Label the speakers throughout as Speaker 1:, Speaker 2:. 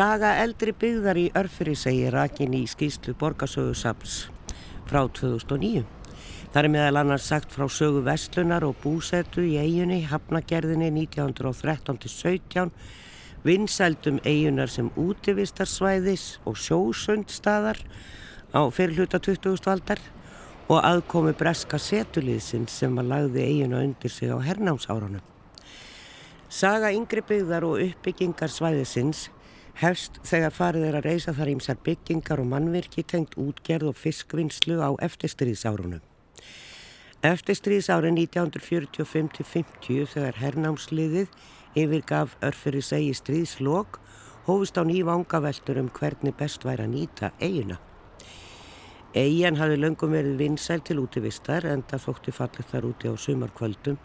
Speaker 1: Saga eldri byggðar í Örfyrir segir rakin í skýslu Borgasögu Saps frá 2009. Það er meðal annars sagt frá sögu Vestlunar og búsetu í eiginni Hafnagerðinni 1913-17 vinsældum eigunar sem útivistarsvæðis og sjósundstaðar á fyrirluta 20. aldar og aðkomi breska setuliðsins sem að lagði eiguna undir sig á hernámsárunum. Saga yngri byggðar og uppbyggingar svæðisins hefst þegar farið er að reysa þar ímsar byggingar og mannvirki tengt útgerð og fiskvinnslu á eftirstríðsárunum. Eftirstríðsári 1945-50 þegar hernámsliðið yfirgaf örfyrir segi stríðslokk hófust á nývangaveltur um hvernig best væri að nýta eiguna. Eigin hafi löngum verið vinsæl til útivistar en það þótti fallið þar úti á sumarkvöldum,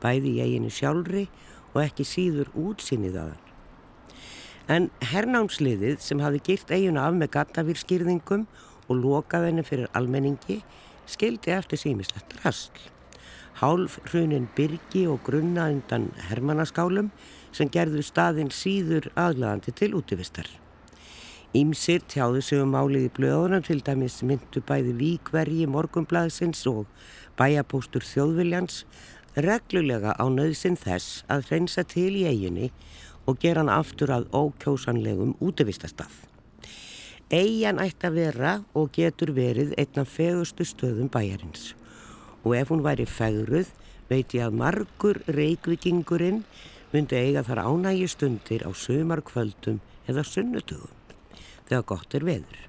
Speaker 1: bæði í eiginu sjálfri og ekki síður útsýnið að hann. En hernámsliðið sem hafi gilt eiguna af með gattafýrskýrðingum og lokað henni fyrir almenningi skildi eftir símislegt rasl. Hálf hrunin byrgi og grunna undan hermanaskálum sem gerðu staðinn síður aðlagandi til útivistar. Ímsir tjáðu sig um málið í blöðunum til dæmis myndu bæði víkvergi morgumblaðsins og bæjapóstur þjóðviljans reglulega á nöðsin þess að hreinsa til í eiginni og gera hann aftur að ókjósanlegum útvistastað. Eigin ætti að vera og getur verið einna fegustu stöðum bæjarins og ef hún væri fegruð veit ég að margur reikvikingurinn myndi eiga þar ánægi stundir á sömarkvöldum eða sunnutugum þegar gott er veður.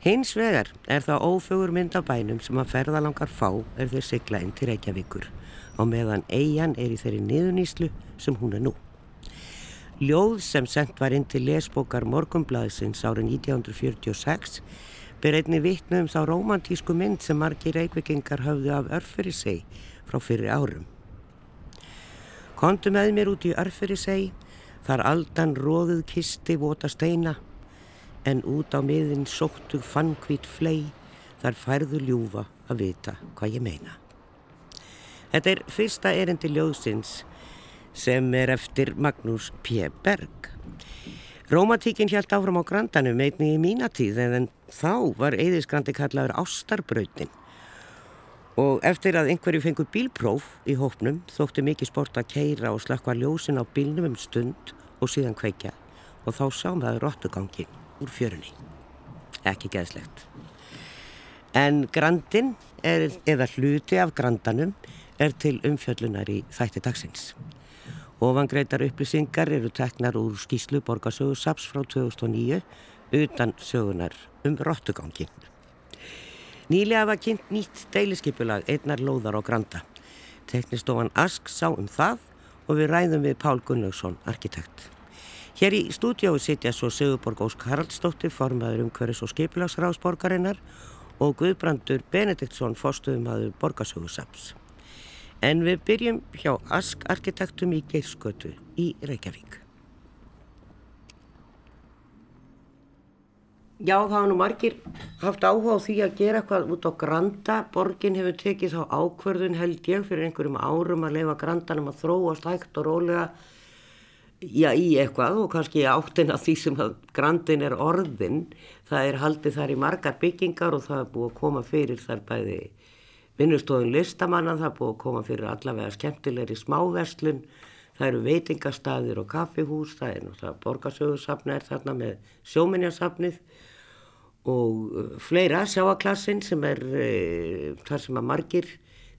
Speaker 1: Hins vegar er það ófögur mynd af bænum sem að ferðalangar fá er þeir sigla inn til Reykjavíkur á meðan eigin er í þeirri niðuníslu sem hún er nú. Ljóð sem sendt var inn til lesbókar Morgumblaðsins árið 1946 ber einni vittnu um þá romantísku mynd sem margi reykvikingar höfðu af Örfyrisei frá fyrir árum. Kondu með mér út í Örfyrisei, þar aldan róðuð kisti vota steina en út á miðin sóttu fannkvít flei þar færðu ljúfa að vita hvað ég meina. Þetta er fyrsta erindi ljóðsins sem er eftir Magnús P. Berg. Rómatíkinn hjælt áfram á grandanum meitni í mínatíð en þá var eðisgrandi kallaður Ástarbrautin og eftir að einhverju fengur bílpróf í hópnum þóttu mikið sport að keira og slakka ljósin á bílnum um stund og síðan kveikja og þá sáum það róttugangin úr fjörunni. Ekki geðslegt. En grandin, er, eða hluti af grandanum, er til umfjöllunar í þætti dagsins. Ofangreitar upplýsingar eru teknar úr skíslu Borgarsögu Saps frá 2009 utan sögunar um rottugangin. Nýlega var kynnt nýtt deiliskipulag einnar lóðar á granda. Teknistofan Ask sá um það og við ræðum við Pál Gunnlaugsson, arkitekt. Hér í stúdíói sitja svo Sigurborg Ósk Haraldsdóttir, formaður umhverfis og skipilagsráðsborgarinnar og Guðbrandur Benediktsson, fórstuðumadur Borgarsögusaps. En við byrjum hjá Ask arkitektum í Geirskötu í Reykjavík. Já, það hafa nú margir haft áhuga á því að gera eitthvað út á Granda. Borgin hefur tekið þá ákverðun held ég fyrir einhverjum árum að leifa Grandanum að þróast hægt og rólega já, í eitthvað og kannski áttin að því sem að grandin er orðin það er haldið þar í margar byggingar og það er búið að koma fyrir þar bæði vinnustofun listamanna það er búið að koma fyrir allavega skemmtilegri smáverslun. Það eru veitingastadir og kaffihús það er náttúrulega borgarsögursafna er þarna með sjóminjarsafnið og uh, fleira sjáaklassin sem er uh, þar sem að margir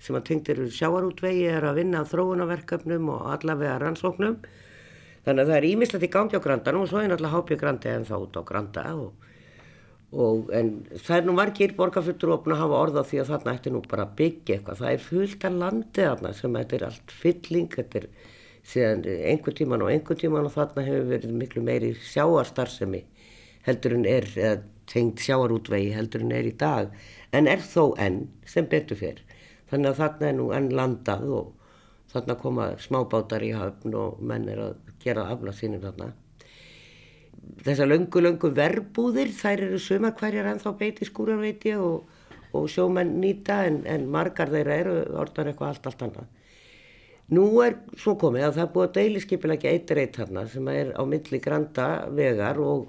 Speaker 1: sem að tengtir sjáarútvegi er að vinna á þróunaverkefnum og allavega rannsóknum. Þannig að það er ímislegt í gangi á grandanum og svo er náttúrulega hápið grandi en þá út á granda og, og en það er nú margir borgarfuttur opna að hafa orða því að þarna ætti nú bara að byggja eitthvað. Það er fullt af landi þarna sem þetta er allt fylling, þetta er síðan einhver tíman og einhver tíman og þarna hefur verið miklu meiri sjáarstarfsemi heldur en er, eða tengt sjáarútvegi heldur en er í dag en er þó enn sem betur fyrr. Þannig að þarna er nú enn landað og þarna koma smábátar í hafn og menn er að gera afla sínum þarna. Þessar löngu, löngu verbúðir, þær eru sumar hverjar ennþá beiti skúrar veit ég og, og sjómenn nýta en, en margar þeirra eru orðan eitthvað allt, allt annað. Nú er svo komið að það er búið að deiliskepilegja eitt reitt þarna sem er á milli granda vegar og,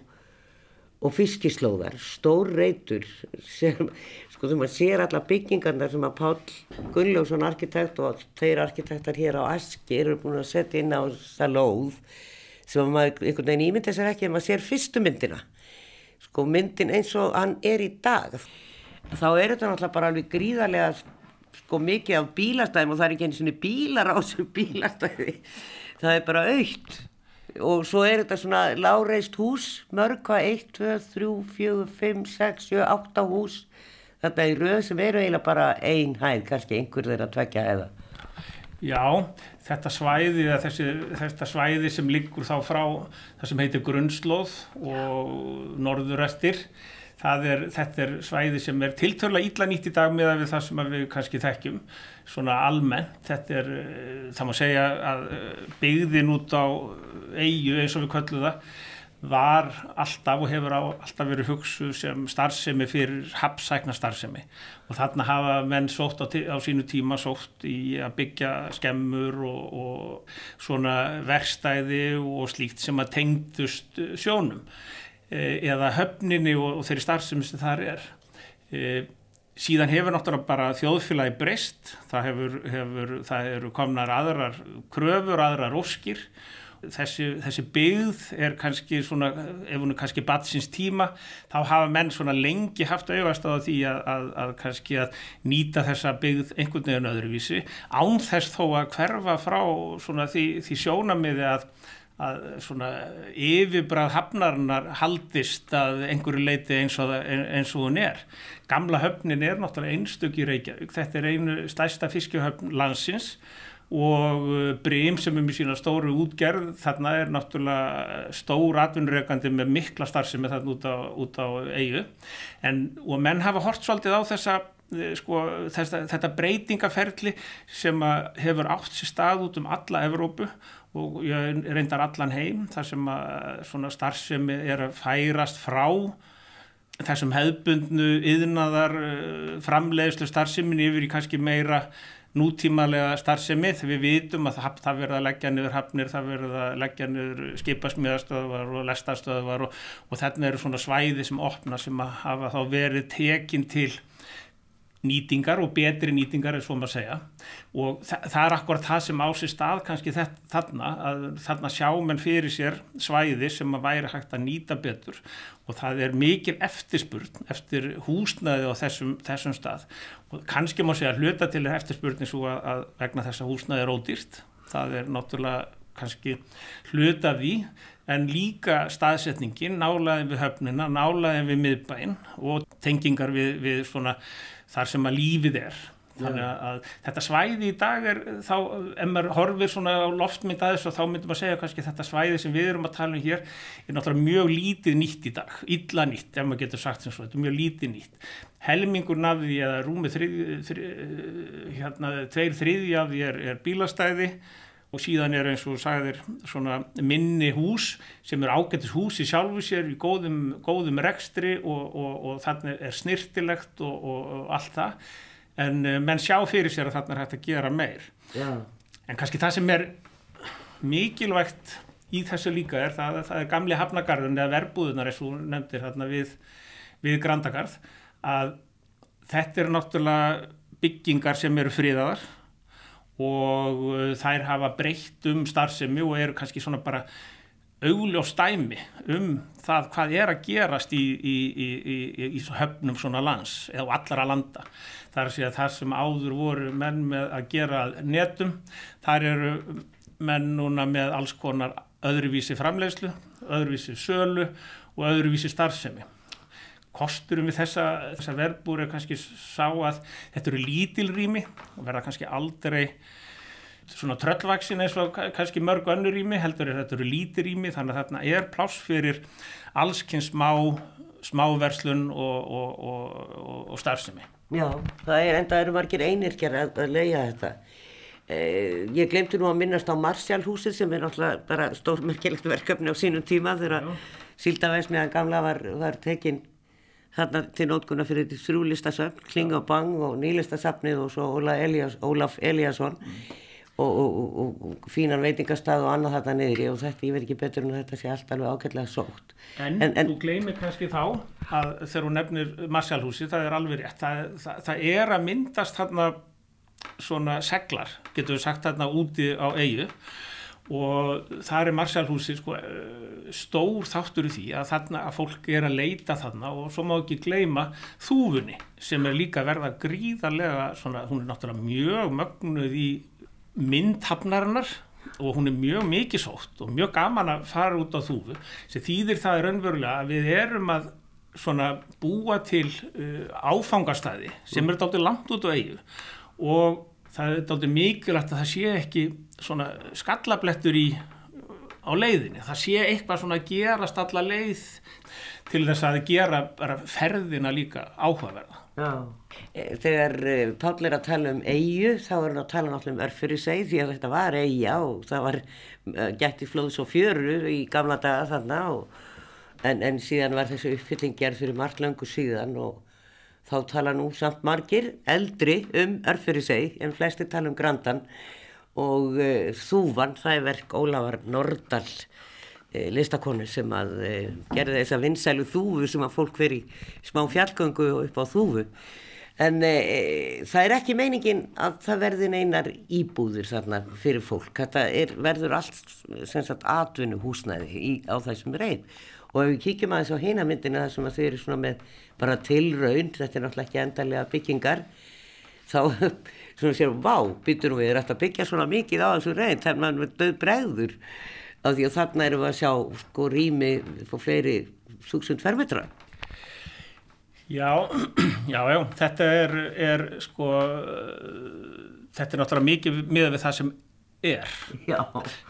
Speaker 1: og fiskislóðar, stór reitur, sem, sko þú maður sér alla byggingarna sem að Pál Gunnljófsson arkitekt og þeir arkitektar hér á Aski eru búin að setja inn á það lóð sem maður einhvern veginn ímynda sér ekki en maður sér fyrstu myndina, sko myndin eins og hann er í dag. Þá er þetta náttúrulega bara alveg gríðarlega sko mikið af bílastæðum og það er ekki eins og bílar á þessu bílastæði. Það er bara aukt og svo er þetta svona láreist hús mörg hvað 1, 2, 3, 4, 5, 6, 7, 8 hús. Þetta er röð sem eru eiginlega bara ein hæð, kannski einhver þeirra tvekja eða
Speaker 2: Já, þetta svæði, þessi, þetta svæði sem liggur þá frá það sem heitir grunnslóð og norðurestir Er, þetta er svæði sem er tiltörlega ítla nýtt í dag með að við það sem við kannski þekkjum svona almennt, þetta er eh, það má segja að eh, byggðin út á eigu eins og við köllum það var alltaf og hefur á, alltaf verið hugsu sem starfsemi fyrir hapsækna starfsemi og þarna hafa menn sótt á, á sínu tíma sótt í að byggja skemmur og, og svona verkstæði og slíkt sem að tengdust sjónum Eh, eða höfninni og, og þeirri starfsemi sem þar er. E, síðan hefur náttúrulega bara þjóðfélagi breyst, það, hefur, hefur, það eru komnar aðrar kröfur, aðrar óskir. Þessi, þessi byggð er kannski svona, ef hún er kannski batsins tíma, þá hafa menn svona lengi haft auðvast á því að, að, að kannski að nýta þessa byggð einhvern veginn öðruvísi, án þess þó að hverfa frá svona því, því sjónamiði að að svona yfirbræð hafnarinnar haldist að einhverju leiti eins og, eins og hún er. Gamla höfnin er náttúrulega einstök í Reykjavík, þetta er einu stæsta fiskjuhöfn landsins og uh, Brím sem er með sína stóru útgerð, þarna er náttúrulega stór atvinnurreikandi með mikla starfsemi þarna út á, út á eigu en, og menn hafa hort svolítið á þessa eh, Sko, þetta, þetta breytingaferli sem hefur átt sér stað út um alla Evrópu og reyndar allan heim þar sem að starfsemi er að færast frá þessum hefðbundnu yðnaðar framleiðslu starfsemin yfir í kannski meira nútímalega starfsemi þegar við vitum að það, það verða að leggja niður hafnir, það verða að leggja niður skipasmíðastöðvar og lestastöðvar og, og þarna eru svona svæði sem opna sem að hafa þá verið tekin til nýtingar og betri nýtingar er svo maður að segja. Og þa það er akkurat það sem á sér stað kannski þarna að þarna sjá menn fyrir sér svæði sem að væri hægt að nýta betur. Og það er mikil eftirspurn eftir húsnaði á þessum, þessum stað. Og kannski má segja hluta til eftirspurni svo að, að vegna þessa húsnaði er ódýrt. Það er náttúrulega kannski hluta því. En líka staðsetningin nálaðin við höfnina, nálaðin við miðbæn og tengingar við, við svona þar sem að lífið er. Þannig að, að þetta svæði í dag er þá, ef maður horfir svona á loftmynd aðeins og þá myndum að segja kannski þetta svæði sem við erum að tala um hér er náttúrulega mjög lítið nýtt í dag illa nýtt, ef maður getur sagt sem svo þetta er mjög lítið nýtt. Helmingur nafði eða rúmið þrið, þrið, hérna, tveir þriði af því er, er bílastæði og síðan er eins og sagðir svona minni hús sem er ágættis hús í sjálfu sér í góðum, góðum rekstri og, og, og þannig er snirtilegt og, og allt það. En uh, menn sjá fyrir sér að þannig er hægt að gera meir.
Speaker 1: Já.
Speaker 2: en kannski það sem er mikilvægt í þessu líka er það, það er gamli hafnagarðun eða verbúðunar eins og nefndir þarna við, við Grandagarð að þetta eru náttúrulega byggingar sem eru fríðaðar og uh, þær hafa breytt um starfsemi og eru kannski svona bara augljós dæmi um það hvað er að gerast í, í, í, í höfnum svona lands eða allara landa. Að það sem áður voru menn með að gera netum, þar eru menn núna með alls konar öðruvísi framleiðslu, öðruvísi sölu og öðruvísi starfsemi. Kosturum við þessa, þessa verbúr er kannski sá að þetta eru lítilrými og verða kannski aldrei svona tröllvaksin eins og kannski mörg önnur rými heldur er þetta eru lítirými þannig að þarna er pláss fyrir allskynns smá, smáverslun og, og, og, og starfsemi.
Speaker 1: Já, það er enda eru margir einirkjar að, að leia þetta. Eh, ég glemti nú að minnast á Marsjálhúsið sem er náttúrulega bara stórmerkilegt verkefni á sínum tíma þegar síldavæsmiðan gamla var, var tekinn þarna til nótkunna fyrir þrjúlistasöfn, Kling og Bang og nýlistasafnið og svo Ólaf Elias, Eliasson mm. og, og, og fínan veitingastað og annað þetta niður og þetta, ég veit ekki betur en þetta sé allt alveg ágætlega sótt.
Speaker 2: En, en, en þú gleymir kannski þá að þegar hún nefnir Marsjálfhúsi, það er alveg rétt, það, það, það er að myndast þarna svona seglar, getur við sagt þarna úti á eigu og það er Marsjálfhúsi sko, stór þáttur í því að þarna að fólk er að leita þarna og svo má ekki gleyma þúfunni sem er líka verða gríðarlega svona, hún er náttúrulega mjög mögnuð í myndhafnarinnar og hún er mjög mikið sótt og mjög gaman að fara út á þúfu sem þýðir það raunverulega að við erum að búa til uh, áfangastæði sem er dátur langt út á eigu og það er dátur mikilvægt að það sé ekki svona skallablettur í á leiðinni, það sé eitthvað svona gerast alla leið til þess að gera ferðina líka áhugaverða. Já.
Speaker 1: Eh, þegar eh, Páll er að tala um eigu þá er hann að tala náttúrulega um örfyrirseg því að þetta var eiga og það var eh, gett í flóðs og fjöru í gamla daga þarna og, en, en síðan var þessu uppfylling gerð fyrir margt löngu síðan og þá tala nú samt margir eldri um örfyrirseg en flesti tala um grandan og uh, þúvan það er verk Ólafar Nordal uh, listakonu sem að uh, gerði þessa vinsælu þúfu sem að fólk veri smá fjallgöngu upp á þúfu En það er ekki meiningin að það verði neinar íbúðir þarna fyrir fólk. Þetta er, verður allt sagt, atvinnu húsnæði í, á þessum reyð. Og ef við kíkjum aðeins á hinamyndinu þar sem að þau eru svona með bara tilraun, þetta er náttúrulega ekki endarlega byggingar, þá svona séum, vá, byttunum við er að byggja svona mikið á þessu reyð, það er maður döð bregður á því og þarna erum við að sjá sko rými fór fleiri súksund fermetra.
Speaker 2: Já, já, já, þetta er, er sko, þetta er náttúrulega mikið miða við það sem er, já.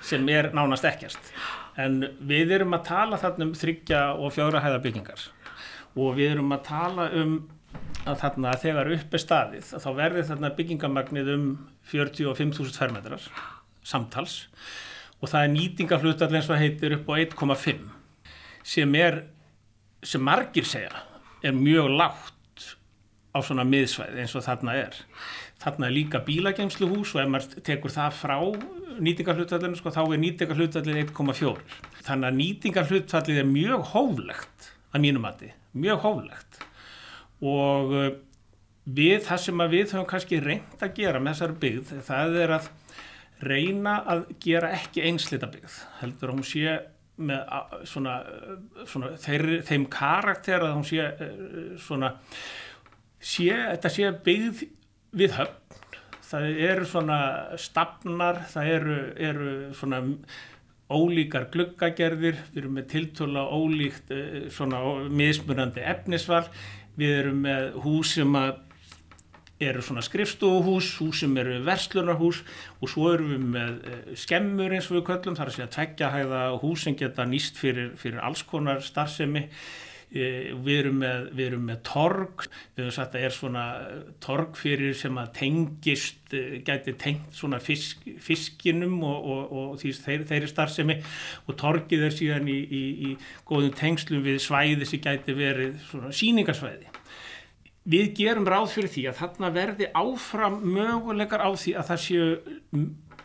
Speaker 2: sem er nánast ekkert. En við erum að tala þarna um þryggja og fjóra hæðabyggingar og við erum að tala um að þarna þegar upp er staðið þá verður þarna byggingamagnið um 45.000 fermetrar samtals og það er nýtingaflutal eins og heitir upp á 1,5 sem er, sem margir segja er mjög lágt á svona miðsvæði eins og þarna er. Þarna er líka bílageimsluhús og ef maður tekur það frá nýtingarhlutfallinu sko, þá er nýtingarhlutfallið 1,4. Þannig að nýtingarhlutfallið er mjög hóflegt að mínum mati, mjög hóflegt og uh, við það sem við höfum kannski reynd að gera með þessari byggð það er að reyna að gera ekki einslita byggð heldur að hún sé með svona, svona þeir, þeim karakter að hún sé svona sé, þetta sé byggð við höfn. Það eru svona stafnar það eru, eru svona ólíkar gluggagerðir við erum með tiltöla ólíkt svona mismunandi efnisval við erum með hús sem eru svona skrifstofuhús, hús sem eru verslunarhús og svo erum við með eh, skemmur eins og við köllum, þar að segja tveggjahæða hús sem geta nýst fyrir, fyrir alls konar starfsemi við erum með, við erum með torg, við hefum sagt að er svona torg fyrir sem að tengist, eh, gæti tengt svona fisk, fiskinum og, og, og því þeir, þeirri starfsemi. Og torgið er síðan í, í, í góðum tengslum við svæði sem gæti verið svona síningarsvæði við gerum ráð fyrir því að þarna verði áfram möguleikar á því að það séu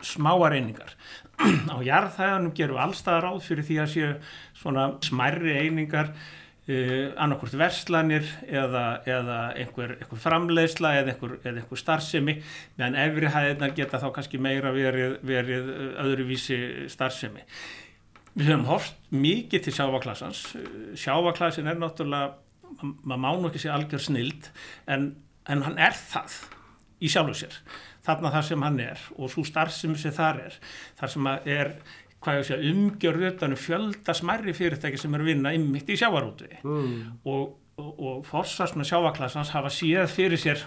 Speaker 2: smáar einingar. Á jarðhæðanum gerum allstað ráð fyrir því að séu svona smærri einingar, uh, annarkort verslanir eða, eða einhver, einhver framleiðsla eða einhver, eða einhver starfsemi, meðan efri hæðinar geta þá kannski meira verið, verið öðruvísi starfsemi. Við höfum hort mikið til sjávaklassans. Sjávaklassin er náttúrulega maður má nú ekki segja algjör snild en, en hann er það í sjálfu sér þarna það sem hann er og svo starf sem þar er þar sem er umgjörðutanum fjölda smerri fyrirtæki sem er að vinna ymmitt í sjávarúti mm. og, og, og forsvarsna sjávaklassans hafa séð fyrir sér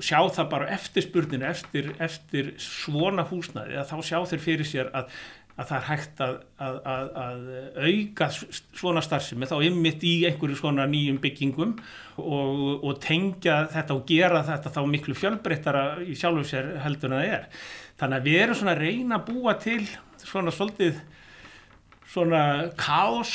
Speaker 2: sjá það bara eftir spurninu eftir, eftir svona húsnaði að þá sjá þeir fyrir sér að að það er hægt að, að, að, að auka svona starfsemi þá ymmit í einhverju svona nýjum byggingum og, og tengja þetta og gera þetta þá miklu fjölbreyttara í sjálfum sér heldur en það er. Þannig að við erum svona að reyna að búa til svona svolítið svona kás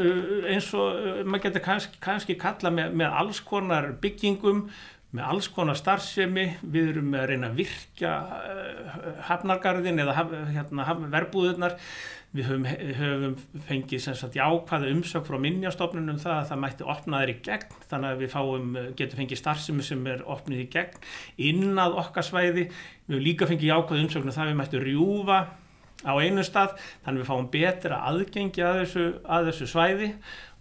Speaker 2: uh, eins og uh, maður getur kannski, kannski kalla með, með alls konar byggingum með alls konar starfsemi, við erum með að reyna að virkja uh, hafnargarðin eða haf, hérna, haf, verbúðunar, við höfum, höfum fengið jákvæða umsök frá minnjastofnunum það að það mætti opnaðir í gegn, þannig að við fáum, getum fengið starfsemi sem er opnið í gegn innað okkar svæði, við höfum líka fengið jákvæða umsöknu það við mættum rjúfa á einu stað, þannig að við fáum betra aðgengi að þessu, að þessu svæði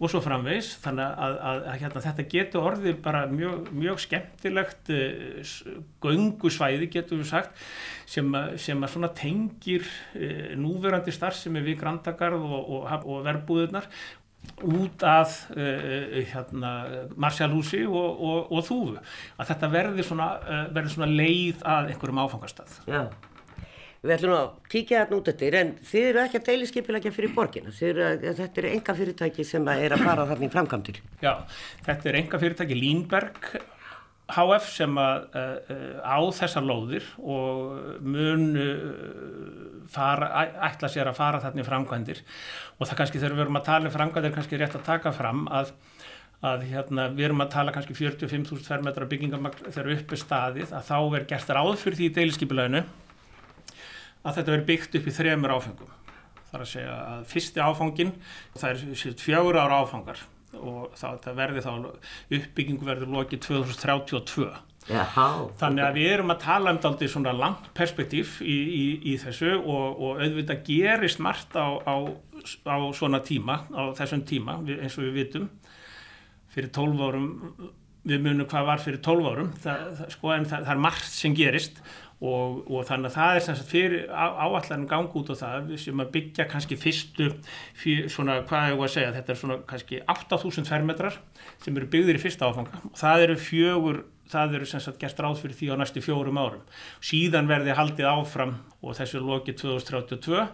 Speaker 2: og svo framvegs þannig að, að, að hérna, þetta getur orðið bara mjög, mjög skemmtilegt uh, göngusvæði getur við sagt sem, sem að tengir uh, núverandi starfsemi við Grandagarð og, og, og verbúðunar út að uh, hérna, Marsjálhúsi og, og Þúfu. Að þetta verður svona, verði svona leið að einhverjum áfangastað
Speaker 1: Já Við ætlum að kíkja þarna út eftir en þið eru ekki að deiliskepilegja fyrir borgina. Eru, þetta er enga fyrirtæki sem er að fara þarna í framkvæmdil.
Speaker 2: Já, þetta er enga fyrirtæki Línberg HF sem að, uh, á þessar lóðir og mun uh, fara, ætla sér að fara þarna í framkvæmdir og það kannski þegar við erum að tala um framkvæmdir er kannski rétt að taka fram að að hérna, við erum að tala kannski 45.000 fermetra byggingamagn þegar uppi staðið að þá er gert ráð fyrir því í deiliskepileginu að þetta verður byggt upp í þremur áfengum. Það er að segja að fyrsti áfangin, það er fjögur ára áfangar og það verður þá, uppbyggingu verður lokið 2032.
Speaker 1: Jaha.
Speaker 2: Þannig að við erum að tala um daldi svona langt perspektíf í, í, í þessu og, og auðvitað gerist margt á, á, á svona tíma, á þessum tíma eins og við vitum fyrir 12 árum, við munum hvað var fyrir 12 árum, það, það, sko, en það, það er margt sem gerist Og, og þannig að það er sem sagt fyrir áallanum gang út á það sem að byggja kannski fyrstu fyrir, svona hvað er ég að segja þetta er svona kannski 8000 fermetrar sem eru byggðir í fyrsta áfanga. Og það eru fjögur, það eru sem sagt gert ráð fyrir því á næstu fjórum árum. Síðan verði haldið áfram og þessu er lokið 2032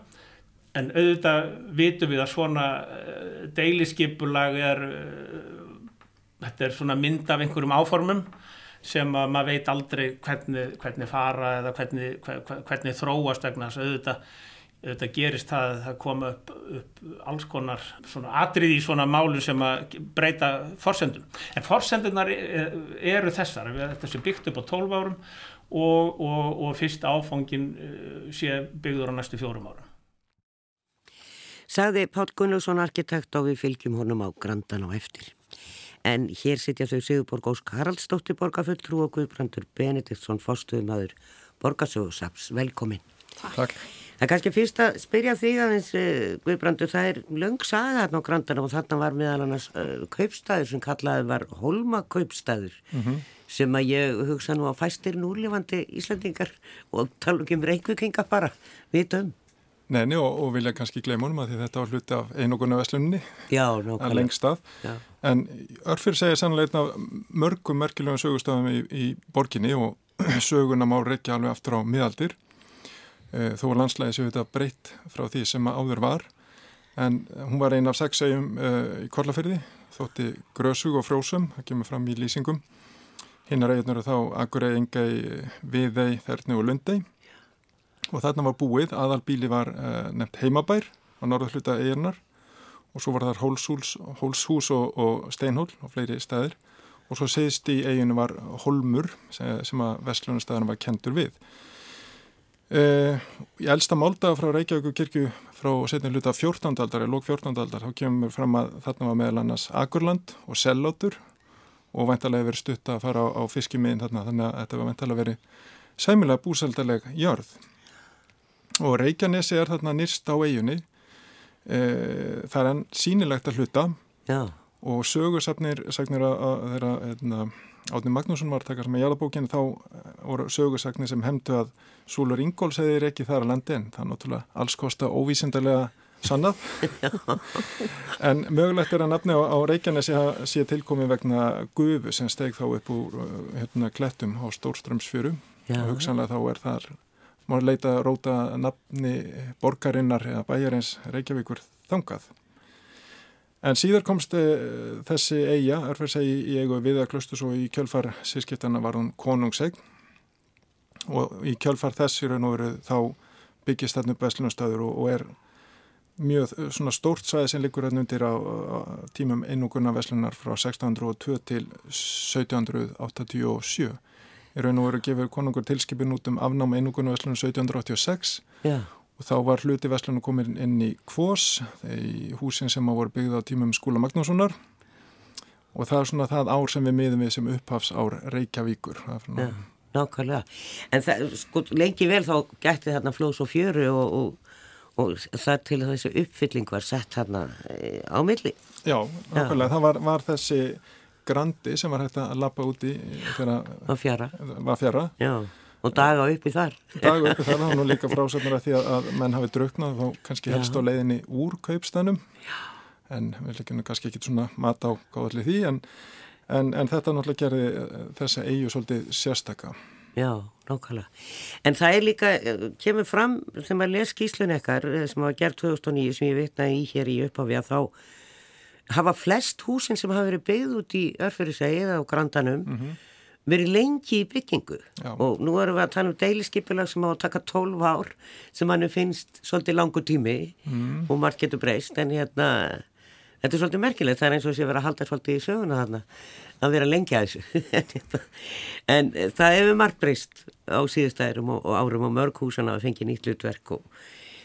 Speaker 2: en auðvitað vitum við að svona uh, deiliskypulag er uh, þetta er svona mynd af einhverjum áformum sem að maður veit aldrei hvernig, hvernig fara eða hvernig, hvernig þróast vegna þess að auðvitað, auðvitað gerist það að það koma upp, upp alls konar atrið í svona málu sem að breyta forsendun. En forsendunar eru þessar, þetta sé byggt upp á 12 árum og, og, og fyrst áfangin eh, sé byggður á næstu fjórum árum.
Speaker 1: Sagði Pál Gunnarsson arkitekt og við fylgjum honum á grandan og eftir en hér sitja þau Sigurborg Ósk Haraldsdóttir borgarfulltrú og Guðbrandur Benediktsson fórstuðumadur borgarsögursaps. Velkomin.
Speaker 3: Takk.
Speaker 1: Það er kannski fyrst að spyrja því aðeins eh, Guðbrandur, það er löng saga þarna á Grandana og þarna var meðal annars uh, kaupstæður sem kallaði var Holma kaupstæður mm -hmm. sem að ég hugsa nú á fæstir núlefandi Íslandingar og tala um reyngukenga bara, vitum.
Speaker 3: Neini og, og vilja kannski gleyma honum að þetta var hluti af einoguna veslunni að lengst af. En Örfyr segir sannlega einn mörgum merkilegum sögustafum í, í borginni og söguna má reykja alveg aftur á miðaldir. E, þó var landslæði séu þetta breytt frá því sem áður var. En hún var ein af sex segjum e, í Korlafyrði þótti grösug og frósum, það kemur fram í lýsingum. Hinnar eiginur þá Akurey, Engei, Viðei, Þerni og Lundei og þarna var búið, aðalbíli var uh, nefnt heimabær á norðu hluta eiginar og svo var þar hólshús, hólshús og, og steinhól og fleiri stæðir og svo segist í eiginu var holmur sem, sem að vestlunastæðan var kentur við. Uh, í elsta málda frá Reykjavík kirkju frá setni hluta 14. aldar eða lók 14. aldar þá kemur fram að þarna var meðal annars Akurland og Sellótur og væntalega verið stutt að fara á, á fiskimiðin þarna þannig að þetta var væntalega verið sæmilega búsaldaleg jörð og Reykjanesi er þarna nýrst á eiginni e, það er enn sínilegt að hluta.
Speaker 1: Já.
Speaker 3: og sögursafnir sagnir að þeirra hérna, Átni Magnússon var takast með jálabókinu þá voru sögursagnir sem hefndu að Súlur Ingóls hefði ekki þar að landi en það er náttúrulega alls kosta óvísindarlega sannað. En mögulegt er að nafni á, á Reykjanesi sé tilkomið vegna gufu sem steg þá upp úr hérna, klettum á Stórströmsfjöru og hugsanlega þá er þar má leita að róta nafni borgarinnar eða bæjarins Reykjavíkur þangað. En síðar komst uh, þessi eiga, örferðsegi í eigu viðaklöstus og í kjölfar sískiptana var hún konungsegn og í kjölfar þess í raun og veru þá byggist þarna upp veslunastöður og, og er mjög svona stórt svæði sem liggur hérna undir á, á tímum einuguna veslunar frá 1602 til 1787 í raun og veru gefur konungur tilskipin út um afnám einuguna veslunar 1786
Speaker 1: Já.
Speaker 3: og þá var hluti veslunar komin inn í Kvós í húsin sem voru byggð á tímum skúla Magnússonar. Og það er svona það ár sem við miðum við sem upphafs ár Reykjavíkur
Speaker 1: Já, nákvæmlega. En það, sko, lengi vel þá gætti þarna flós og fjöru og, og, og það til þessu uppfylling var sett þarna e, á milli.
Speaker 3: Já, nákvæmlega, Já. það var, var þessi grandi sem var hægt að lappa úti þegar
Speaker 1: var fjara,
Speaker 3: var fjara.
Speaker 1: Já, og daga uppi þar
Speaker 3: daga uppi þar, var nú líka frásögnar að því að menn hafi drauknað þá kannski helst á leiðinni úr kaupstænum Já en við leggjum kannski ekki svona mat á gáðalli því en, en, en þetta náttúrulega gerði eh, þessa eigu svolítið sérstaka.
Speaker 1: Já, nákvæmlega. En það er líka, eh, kemur fram sem að les skíslun ekkar eh, sem var gerð 2009 sem ég vitnaði í hér í upphafi að þá hafa flest húsin sem hafa verið byggð út í örfyrirsegið á grandanum mm -hmm. verið lengi í byggingu Já. og nú erum við að tala um deiliskypilag sem á að taka 12 ár sem hann finnst svolítið langu tími mm. og margt getur breyst en hérna Þetta er svolítið merkilegt, það er eins og sé vera að halda svolítið í söguna þarna, að vera lengi að þessu. en eh, það hefur margt breyst á síðustæðurum og, og árum og mörg húsana að fengi nýtt hlutverk og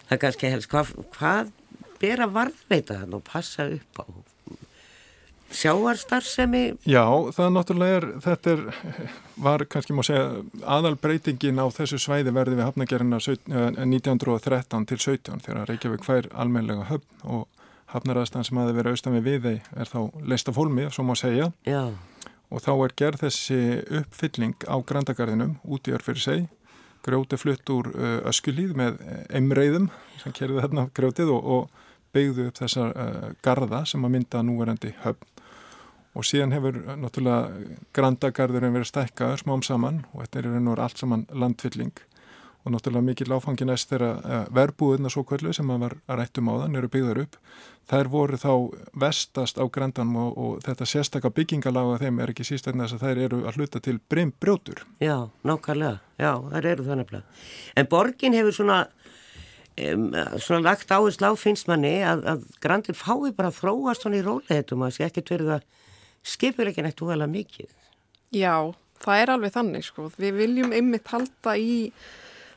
Speaker 1: það kannski helst, hvað, hvað ber að varðveita þann og passa upp á sjáarstarfsemi?
Speaker 3: Já, það náttúrulega er, þetta er, var kannski má segja aðal breytingin á þessu svæði verði við hafnagerina 1913 til 17 þegar Reykjavík fær almenlega höfn og hafnaraðstan sem hafi verið austan við við þeir er þá leist af hólmi, svo má segja
Speaker 1: Já.
Speaker 3: og þá er gerð þessi uppfylling á grandagarðinum út í örfyrir seg grjóti flutt úr uh, öskulíð með emreiðum sem kerði þarna grjótið og, og beigðu upp þessar uh, garda sem að mynda núverandi höfn og síðan hefur náttúrulega grandagarðurinn verið stækkaður smám saman og þetta er einhvern veginn allt saman landfylling og náttúrulega mikið láfangi næst þegar uh, verbúðina svo kvöldu sem að var að rættum á þann eru byggðar upp þær voru þá vestast á grandanum og, og þetta sérstakka byggingalága þeim er ekki síst að þær eru að hluta til brimbrjótur.
Speaker 1: Já, nákvæmlega, já, þær eru það nefnilega. En borgin hefur svona, um, svona lagt áherslu á finnsmanni að, að grandin fái bara að þróast svona í róleitum að það sé ekkert verið að skipur ekki nættu vel að mikið.
Speaker 4: Já, það er alveg þannig sko. Við viljum einmitt halda í,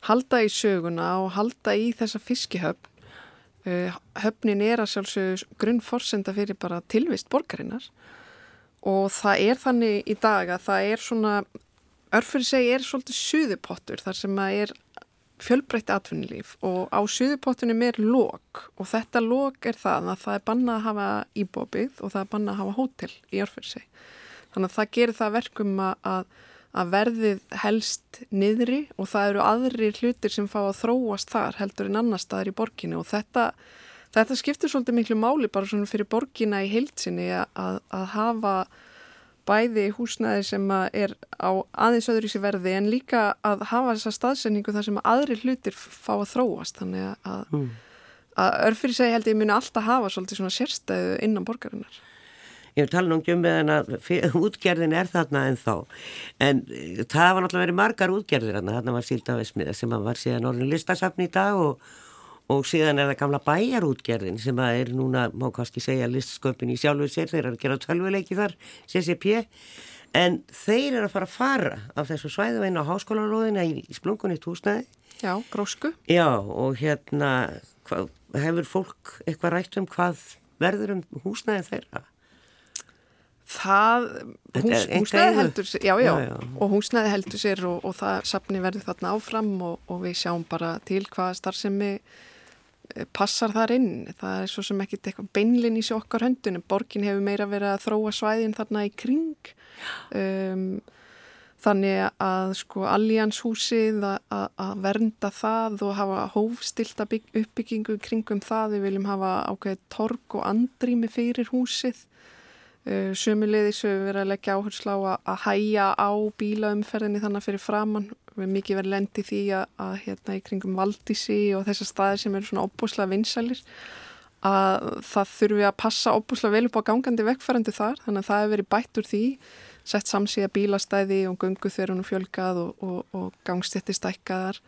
Speaker 4: halda í söguna og halda í þessa fiskihöfn Eh, höfnin er að sjálfsög grunnforsenda fyrir bara tilvist borgarinnar og það er þannig í dag að það er svona, örfyrir segi er svolítið suðupottur þar sem að er fjölbreytti atvinnilíf og á suðupottunum er lók og þetta lók er það að það er banna að hafa íbópið og það er banna að hafa hótel í segi. Þannig að það gerir það verkum að að verðið helst niðri og það eru aðri hlutir sem fá að þróast þar heldur en annar staðar í borginni og þetta, þetta skiptir svolítið miklu máli bara svona fyrir borginna í heilsinni að, að hafa bæði húsnæði sem er á aðeins öðru í sig verði en líka að hafa þessa staðsendingu þar sem aðri hlutir fá að þróast þannig að, mm. að örfyrir segi held ég muni alltaf hafa svolítið svona sérstæðu innan borgarinnar.
Speaker 1: Ég tala nú um meðan að útgerðin er þarna en þá. En eh, það var náttúrulega verið margar útgerðir þarna. Þarna var Síldavesmiða sem var síðan orðin listasafn í dag og, og síðan er það gamla bæjarútgerðin sem er núna, má kannski segja, listsköpin í sjálfuð sér. Þeir eru að gera tölvuleiki þar, CCP. En þeir eru að fara að fara af þessu svæðu einu á háskólaróðina í, í splungunni túsnaði.
Speaker 4: Já, grósku.
Speaker 1: Já, og hérna hvað, hefur fólk eitthvað rætt um hvað verður um húsnaði þeirra?
Speaker 4: Það, hús, húsnæði heldur sér, já, já, já, og húsnæði heldur sér og, og það safni verður þarna áfram og, og við sjáum bara til hvað starfsemi passar þar inn. Það er svo sem ekkit eitthvað beinlinn í sér okkar höndunum. Borgin hefur meira verið að þróa svæðin þarna í kring. Um, þannig að sko allianshúsið að, vernda það og hafa hófstilta uppbyggingu kringum það. Við viljum hafa ákveðið torg og andrými fyrir húsið Sumulegðis við verðum að leggja áherslu á að, að hæja á bílaumferðinni þannig fyrir framann. Við erum mikið verið lendi því að, að hérna í kringum Valdísi og þessar staðir sem eru svona óbúslega vinsælir að það þurfi að passa óbúslega vel upp á gangandi vekkfærandi þar þannig að það hefur verið bætt úr því sett samsíða bílastæði og gungu þegar hún fjölgað og, og, og gangstætti stækkaðar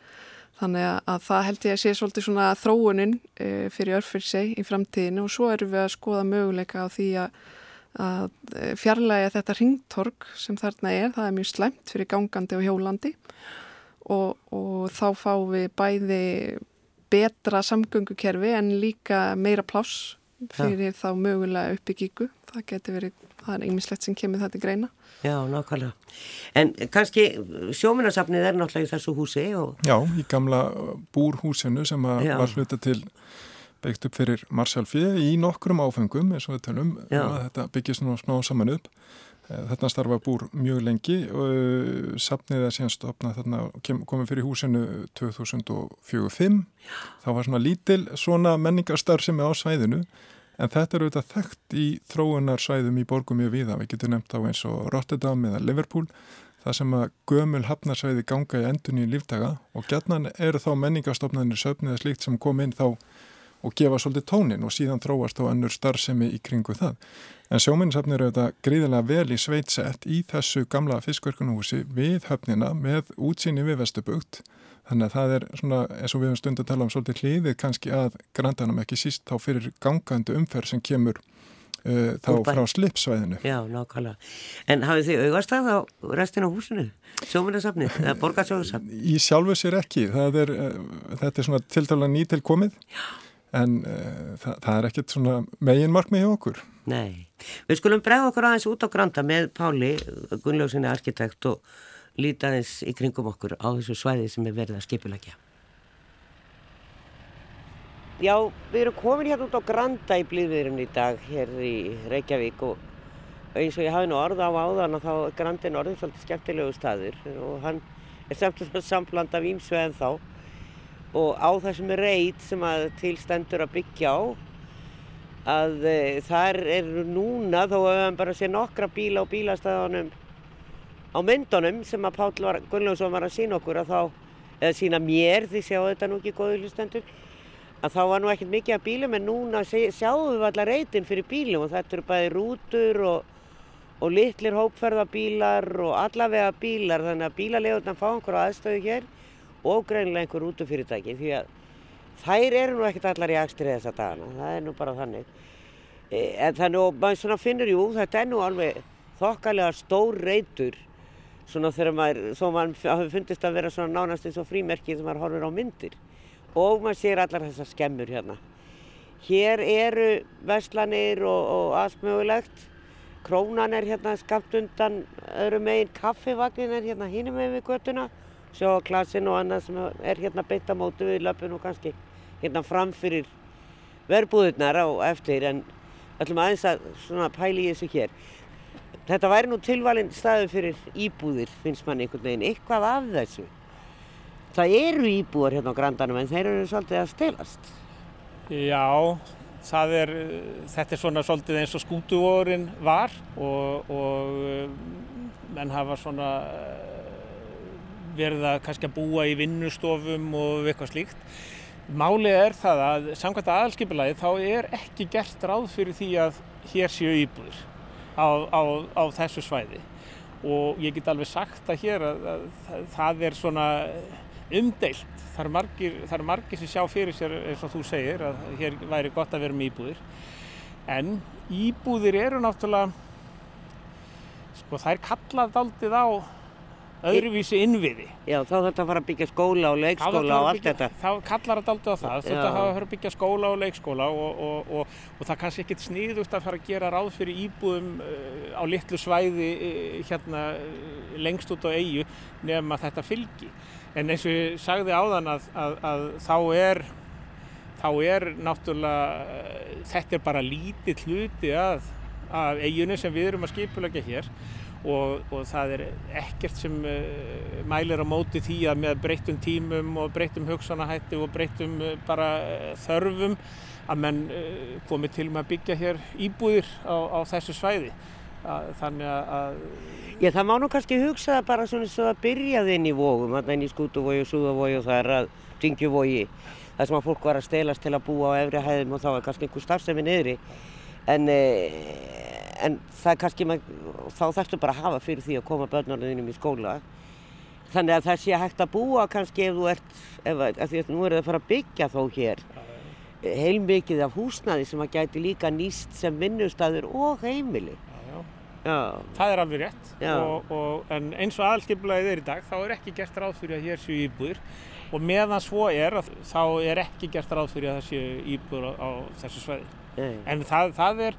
Speaker 4: Þannig að það held ég að sé svolítið svona þróunin uh, fyrir örfyrseg í framtíðinu og svo erum við að skoða möguleika á því að, að fjarlæga þetta ringtorg sem þarna er, það er mjög slemt fyrir gangandi og hjólandi og, og þá fáum við bæði betra samgöngukerfi en líka meira pláss fyrir ja. þá mögulega uppbyggingu. Það getur verið, það er einmislegt sem kemur þetta greina.
Speaker 1: Já, nákvæmlega. En kannski sjóminnarsafnið er náttúrulega í þessu húsi og...
Speaker 3: Já, í gamla búrhúsinu sem var hluta til byggt upp fyrir Marshall Fee í nokkrum áfengum eins og við tölum um að þetta byggist nú sná saman upp. Eh, þarna starfa búr mjög lengi og eh, safnið er síðan stopnað þarna komið fyrir húsinu 2045. Það var svona lítil svona menningarstarf sem er á svæðinu En þetta eru auðvitað þekkt í þróunarsvæðum í borgum mjög viða. Við getum nefnt á eins og Rotterdam eða Liverpool, það sem að gömul hafnarsvæði ganga í endunni í lífdaga og gætnan eru þá menningastofnarnir söfniða slíkt sem kom inn þá og gefa svolítið tónin og síðan þróast á annur starfsemi í kringu það. En sjóminnsafnir eru auðvitað gríðilega vel í sveitsett í þessu gamla fiskverkunahúsi við höfnina með útsýni við Vestubugt Þannig að það er svona, eins og við höfum stund að tala um svolítið hliðið kannski að grandanum ekki síst þá fyrir gangandi umferð sem kemur uh, þá Úrbæ. frá slipsvæðinu.
Speaker 1: Já, nákvæmlega. En hafið þið augastað á restin á húsinu? Sjóminnarsafnið, eða borgarsjóðursafnið?
Speaker 3: Í sjálfu sér ekki. Er, uh, þetta er svona tiltala nýtil komið en uh, það, það er ekkert svona megin markmið hjá okkur.
Speaker 1: Nei. Við skulum bregða okkur aðeins út á granda með Páli, Gunnljósinni arkitekt og lítaðins í kringum okkur á þessu svæði sem er verið að skipulækja. Já, við erum komin hérna út á Granda í blíðviðurinn í dag hér í Reykjavík og eins og ég hafi nú orð á áðan að þá er Grandin orðin svolítið skemmtilegu staður og hann er samt og samt af ímsu en þá og á þessum reit sem að tilstendur að byggja á að e, þar eru núna þó að við hefum bara séð nokkra bíla á bílastæðanum á myndunum sem að Páll Gunnljófsson var að sína okkur að þá, eða sína mér því sjáu þetta nú ekki góðu hlustendur að þá var nú ekkert mikið af bílum en núna sjáum við allar reytin fyrir bílum og þetta eru bæði rútur og, og litlir hópferðabílar og allavega bílar þannig að bílalegunar fá einhverju aðstöðu hér og greinilega einhver rútufyrirtæki því að þær eru nú ekkert allar í axtrið þessa dagana, það er nú bara þannig e, en þannig og maður svona finnur jú þetta er nú alveg þokkalega stór reytur svona þegar maður, þó maður hafi fundist að vera svona nánast eins og frímerkið sem maður horfir á myndir og maður sér allar þessar skemmur hérna. Hér eru veslanir og, og allt mögulegt. Krónan er hérna skapt undan öðru meginn, kaffivagnin er hérna hínum meginn við göttuna, sjóklasin og annað sem er hérna beint á mótu við löpun og kannski hérna framfyrir verbúðurnar á eftir en ætlum aðeins að pæli í þessu hér. Þetta væri nú tilvalinn staðu fyrir íbúðir, finnst mann einhvern veginn, eitthvað af þessu. Það eru íbúðar hérna á grandanum en þeir eru svolítið að stelast.
Speaker 2: Já, er, þetta er svona svolítið eins og skútuvorin var og, og menn hafa svona verið að kannski að búa í vinnustofum og eitthvað slíkt. Málið er það að samkvæmt aðalskipulagi þá er ekki gert ráð fyrir því að hér séu íbúðir á, á, á þessu svæði og ég get alveg sagt að hér að, að, að það er svona umdeilt. Það eru margir, er margir sem sjá fyrir sér eins og þú segir að hér væri gott að vera með íbúðir en íbúðir eru náttúrulega sko það er kallað aldrei á öðruvísi innviði.
Speaker 1: Já, þá þarf þetta að fara að byggja skóla og leikskóla og allt
Speaker 2: byggja,
Speaker 1: þetta.
Speaker 2: Þá kallar þetta aldrei á það, þetta að fara að byggja skóla og leikskóla og, og, og, og það kannski ekkert sníðust að fara að gera ráð fyrir íbúðum uh, á litlu svæði uh, hérna uh, lengst út á eigu nefnum að þetta fylgi. En eins og ég sagði áðan að, að, að þá er þá er náttúrulega þetta er bara lítið hluti af, af eiginu sem við erum að skipulegja hér og, og það er ekkert sem uh, mælir á móti því að með breyttum tímum og breyttum hugsanahætti og breyttum uh, bara uh, þörfum að menn komi til með að byggja hér íbúðir á, á þessu svæði. Að, þannig að
Speaker 1: Já það má nú kannski hugsa bara svona svo að byrjaði inn í vógum, þarna inn í skútuvói og súðavói og það er að ringjuvói það sem að fólk var að stelast til að búa á efri hæðum og þá er kannski einhver starfsemi niðri. En en það er kannski, þá þarfstu bara að hafa fyrir því að koma börnarniðinum í skóla. Þannig að það sé hægt að búa kannski ef þú ert, ef, því að nú er það að fara að byggja þó hér. Heilmikið af húsnaði sem að gæti líka nýst sem vinnustæður og heimili. Já,
Speaker 2: já. Það er alveg rétt. Og, og, en eins og aðalskipulaðið er í dag þá er ekki gert ráð fyrir að hér séu íbúðir. Og meðan svo er þá er ekki gert ráð fyrir að það séu íbúðir á, á þessu sveiði. En það, það er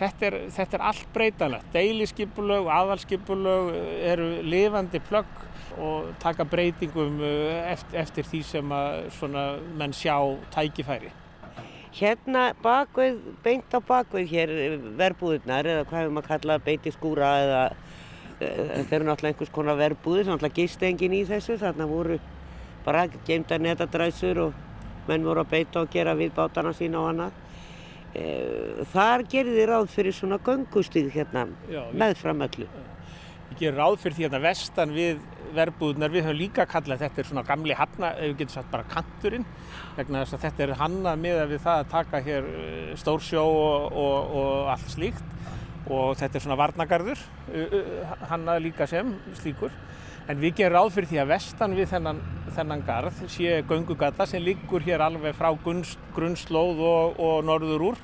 Speaker 2: Þetta er, þetta er allt breytanlegt. Deiliskypulög og aðalskypulög eru lifandi plögg og taka breytingum eh, eftir, eftir því sem að menn sjá tækifæri.
Speaker 1: Hérna bakveð, beint á bakveð hér verbúðunar eða hvað hefur maður kallað beiti skúra eða eh, þetta eru náttúrulega einhvers konar verbúður, náttúrulega gist engin í þessu þarna voru bara geimta netadræsur og menn voru að beita og gera við bátana sína og annað. Eh, þar gerir þið ráð fyrir svona göngustíð hérna Já, með framöllu.
Speaker 2: Við gerum ráð fyrir því hérna vestan við verbúðunar, við höfum líka kallað þetta er svona gamli hafna, ef við getum sagt bara kanturinn, vegna þess að þetta er hannað með að við það að taka hér eh, stórsjó og, og, og allt slíkt og þetta er svona varnagarður, hannað líka sem slíkur. En við gerum ráð fyrir því að vestan við þennan, þennan garð sé göngugata sem liggur hér alveg frá grunnslóð og, og norður úr.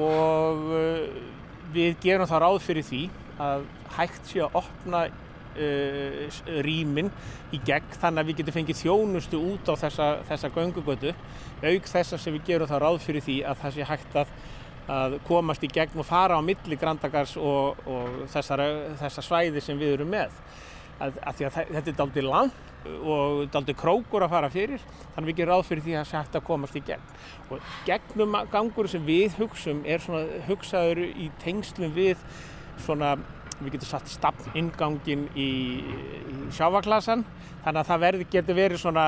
Speaker 2: Og uh, við gerum þá ráð fyrir því að hægt sé að opna uh, rýmin í gegn þannig að við getum fengið þjónustu út á þessa, þessa göngugötu. Auk þess að við gerum þá ráð fyrir því að það sé hægt að, að komast í gegn og fara á milli grandagars og, og þessar, þessar svæði sem við erum með að, að þetta er daldi langt og daldi krókur að fara fyrir þannig við gerum ráð fyrir því að það sé hægt að komast í gegn. Og gegnum gangur sem við hugsum er svona hugsaður í tengslum við svona við getum satt stafn ingangin í, í sjávaklasan þannig að það verði, getur verið svona,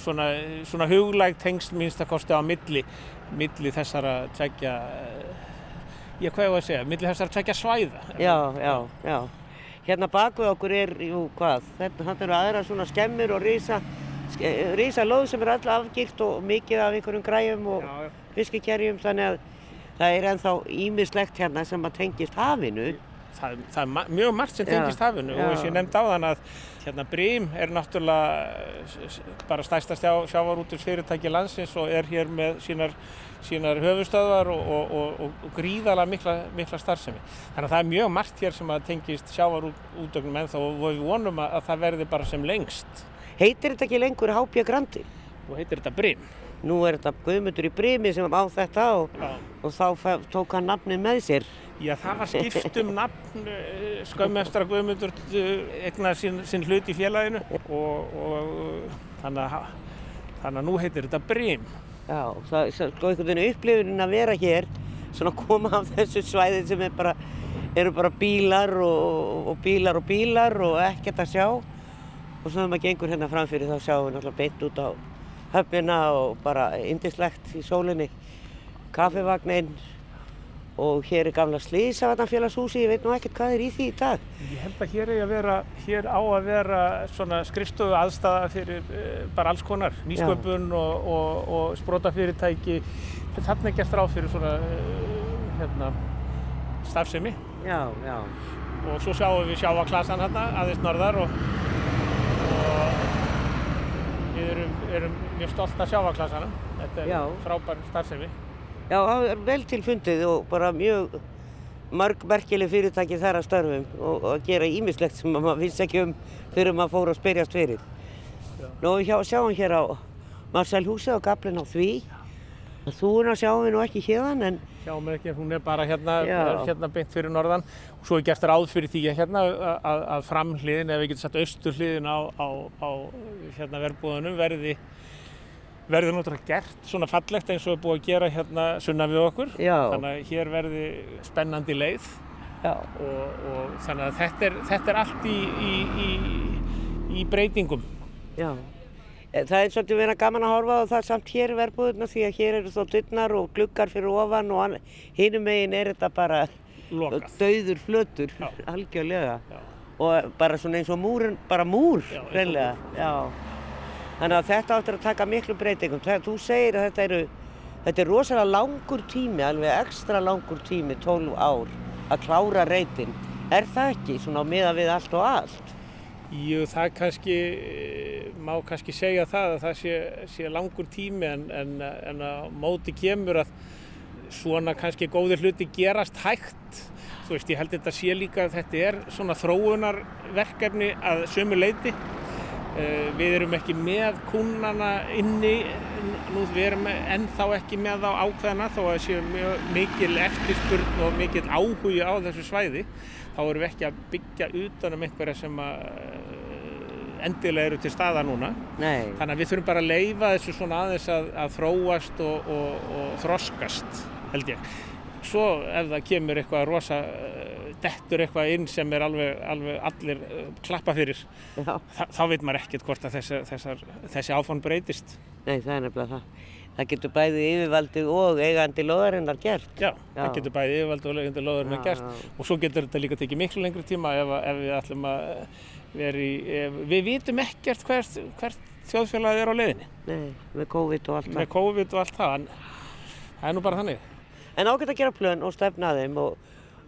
Speaker 2: svona, svona huglægt tengsl minnstakosti á milli, milli þessara tveggja ég hvað ég var að segja, milli þessara tveggja svæða.
Speaker 1: Já, já, já Hérna baku okkur er, jú hvað, þetta eru aðra svona skemmur og rísa, rísa loð sem er alltaf afgilt og mikið af einhverjum græjum og fiskikerjum þannig að það er ennþá ímislegt hérna sem að tengist hafinu.
Speaker 2: Það, það er mjög margt sem tengist já, hafinu já. og eins og ég nefndi á þann að hérna Brím er náttúrulega bara stærsta sjávarúturs fyrirtæki landsins og er hér með sínar sínar höfustöðvar og, og, og, og gríðala mikla, mikla starfsemi. Þannig að það er mjög margt hér sem að tengist sjávarútögnum en þá við vonum að, að það verði bara sem lengst.
Speaker 1: Heitir þetta ekki lengur Hápja Grandi?
Speaker 2: Nú heitir þetta Brím.
Speaker 1: Nú er þetta Guðmundur í Brími sem á þetta og þá tók hann nafni með sér.
Speaker 2: Já, það var skipt um nafn eh, skömmefstra Guðmundur eh, egnar sín, sín hlut í félaginu og þannig að, þannig að nú heitir þetta Brím.
Speaker 1: Já, það er sko einhvern veginn upplifin að vera hér, svona koma af þessu svæði sem er bara, eru bara bílar og, og bílar og bílar og ekkert að sjá. Og svo þegar maður gengur hérna framfyrir þá sjáum við náttúrulega beint út á höfnina og bara indislegt í sólinni. Kaffevagninn, og hér er gamla slísavarnarfélagshúsi, ég veit nú ekkert hvað er í því í dag.
Speaker 2: Ég held að hér, að vera, hér á að vera svona skrifstofu aðstæða fyrir uh, bara alls konar, nýsköpun og, og, og sprótafyrirtæki, þarna er gert ráð fyrir svona uh, hérna, starfsemi.
Speaker 1: Já, já.
Speaker 2: Og svo sjáum við sjáaklasan hérna aðeins norðar og, og við erum, erum mjög stolt að sjáaklasanum. Þetta er já. frábær starfsemi.
Speaker 1: Já, það er vel til fundið og bara mjög marg merkileg fyrirtæki þar að störfum og að gera ímislegt sem maður vissi ekki um fyrir maður fór að spyrjast fyrir. Já. Nú hjá, sjáum hér á Marcel húsi á gablin á því. Þú að sjáum við nú ekki hérðan en...
Speaker 2: Sjáum við ekki, hún er bara hérna, hérna beint fyrir norðan og svo er gert ráð fyrir því að hérna að, að framhliðin, ef við getum satt austurhliðin á, á, á hérna verbúðunum verði verður náttúrulega gert svona fallegt eins og er búið að gera hérna sunna við okkur.
Speaker 1: Já.
Speaker 2: þannig að hér verði spennandi leið. Og, og þannig að þetta er, þetta er allt í, í, í, í breytingum.
Speaker 1: Já, e, það er svolítið verið gaman að horfa á það samt hér verðbúðuna því að hér eru þó dynnar og gluggar fyrir ofan og hinnum megin er þetta bara
Speaker 2: Lokað.
Speaker 1: döður flötur algjörlega. Já. og bara svona eins og múr, bara múr, reynilega Þannig að þetta áttur að taka miklu breytingum. Þú segir að þetta, eru, þetta er rosalega langur tími, alveg ekstra langur tími, 12 ár, að klára reytin. Er það ekki svona á miða við allt og allt?
Speaker 2: Jú, það kannski, má kannski segja það að það sé, sé langur tími en, en, en að móti kemur að svona kannski góðir hluti gerast hægt. Þú veist, ég held þetta sé líka að þetta er svona þróunarverkefni að sömu leiti. Eh, við erum ekki með kúnana inni, nú við erum ennþá ekki með á ákveðana þó að það sé mikil eftirspurn og mikil áhugi á þessu svæði þá erum við ekki að byggja utanum einhverja sem eh, endilega eru til staða núna.
Speaker 1: Nei.
Speaker 2: Þannig að við þurfum bara að leifa þessu svona aðeins að, að þróast og, og, og þroskast held ég. Svo ef það kemur eitthvað rosa, eh, dettur eitthvað inn sem er alveg, alveg allir eh, klappa fyrir, Þa, þá veit maður ekkert hvort að þessi, þessar, þessi áfann breytist.
Speaker 1: Nei, það er nefnilega það. Það getur bæði yfirvaldi og eigandi loðarinnar gert.
Speaker 2: Já, já, það getur bæði yfirvaldi og eigandi loðarinnar gert og svo getur þetta líka tekið miklu lengri tíma ef, ef við ætlum að vera í, ef, við vitum ekkert hvert, hvert þjóðfélagið er á leiðinni.
Speaker 1: Nei, með COVID og allt það.
Speaker 2: Með COVID og allt það, en það er nú bara þannig.
Speaker 1: En ágætt að gera plön og stefna þeim og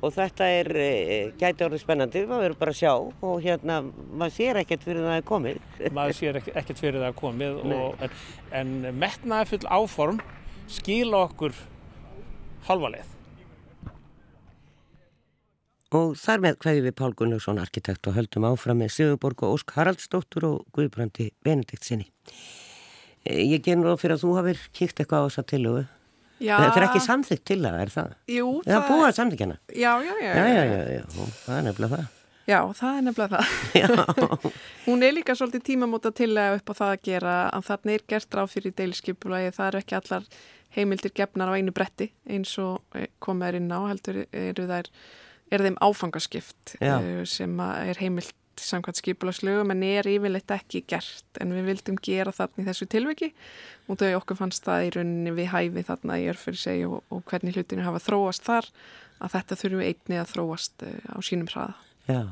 Speaker 1: og þetta er, e, gæti orðið spennandi, maður verður bara að sjá og hérna, maður sér ekkert fyrir það að komið.
Speaker 2: Maður sér ekkert fyrir það að komið og, en, en metnaði full áform skila okkur halva leið.
Speaker 1: Og þar með hvaði við Pál Gunnarsson, arkitekt og höldum áfram með Sigurborg og Ósk Haraldsdóttur og Guðbrandi Benedikt sinni. E, ég genur á fyrir að þú hafið kíkt eitthvað á þessa tilögu. Já. Þetta er ekki samþygt til það, er það?
Speaker 4: Jú,
Speaker 1: það... Það er búið að samþykjana?
Speaker 4: Já, já, já.
Speaker 1: Já, já, já, já, það er nefnilega það.
Speaker 4: Já, það er nefnilega það. Hún er líka svolítið tímamóta til að upp á það að gera að þarna er gert ráð fyrir deilskipulagi, það eru ekki allar heimildir gefnar á einu bretti eins og eh, komaður inn á, heldur eru þær, er þeim áfangaskipt já. Eh, sem er heimilt samkvæmt skipulagslögum en er yfirleitt ekki gert en við vildum gera þarna í þessu tilviki og þau okkur fannst það í rauninni við hæfi þarna í örfyrir segi og, og hvernig hlutinu hafa þróast þar að þetta þurfum einni að þróast uh, á sínum hraða.
Speaker 1: Já,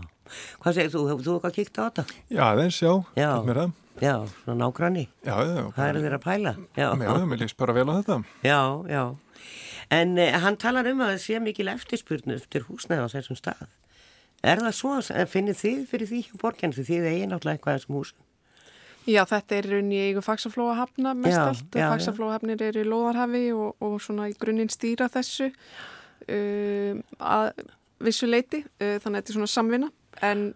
Speaker 1: hvað segir þú? Hefur þú eitthvað kíkt á þetta?
Speaker 3: Já, þess, já, já.
Speaker 1: Já, svona nágranni.
Speaker 3: Já, já.
Speaker 1: Það er þeirra að pæla.
Speaker 3: Já, já, mér líst bara vel á þetta.
Speaker 1: Já, já. En eh, hann talar um að það sé mikil eftirspurnu eftir húsnæða á þessum stað. Er það svo, finnir þið fyrir því hjá borginn því þið eigin náttúrulega eitthvað þessum húsum?
Speaker 4: Já, þetta er raun í eigu fagsaflóahafna mest já, allt. Fagsaflóahafnir er í Lóðarhafi og, og svona í grunninn stýra þessu uh, að vissu leiti, uh, þannig að þetta er svona samvinna. En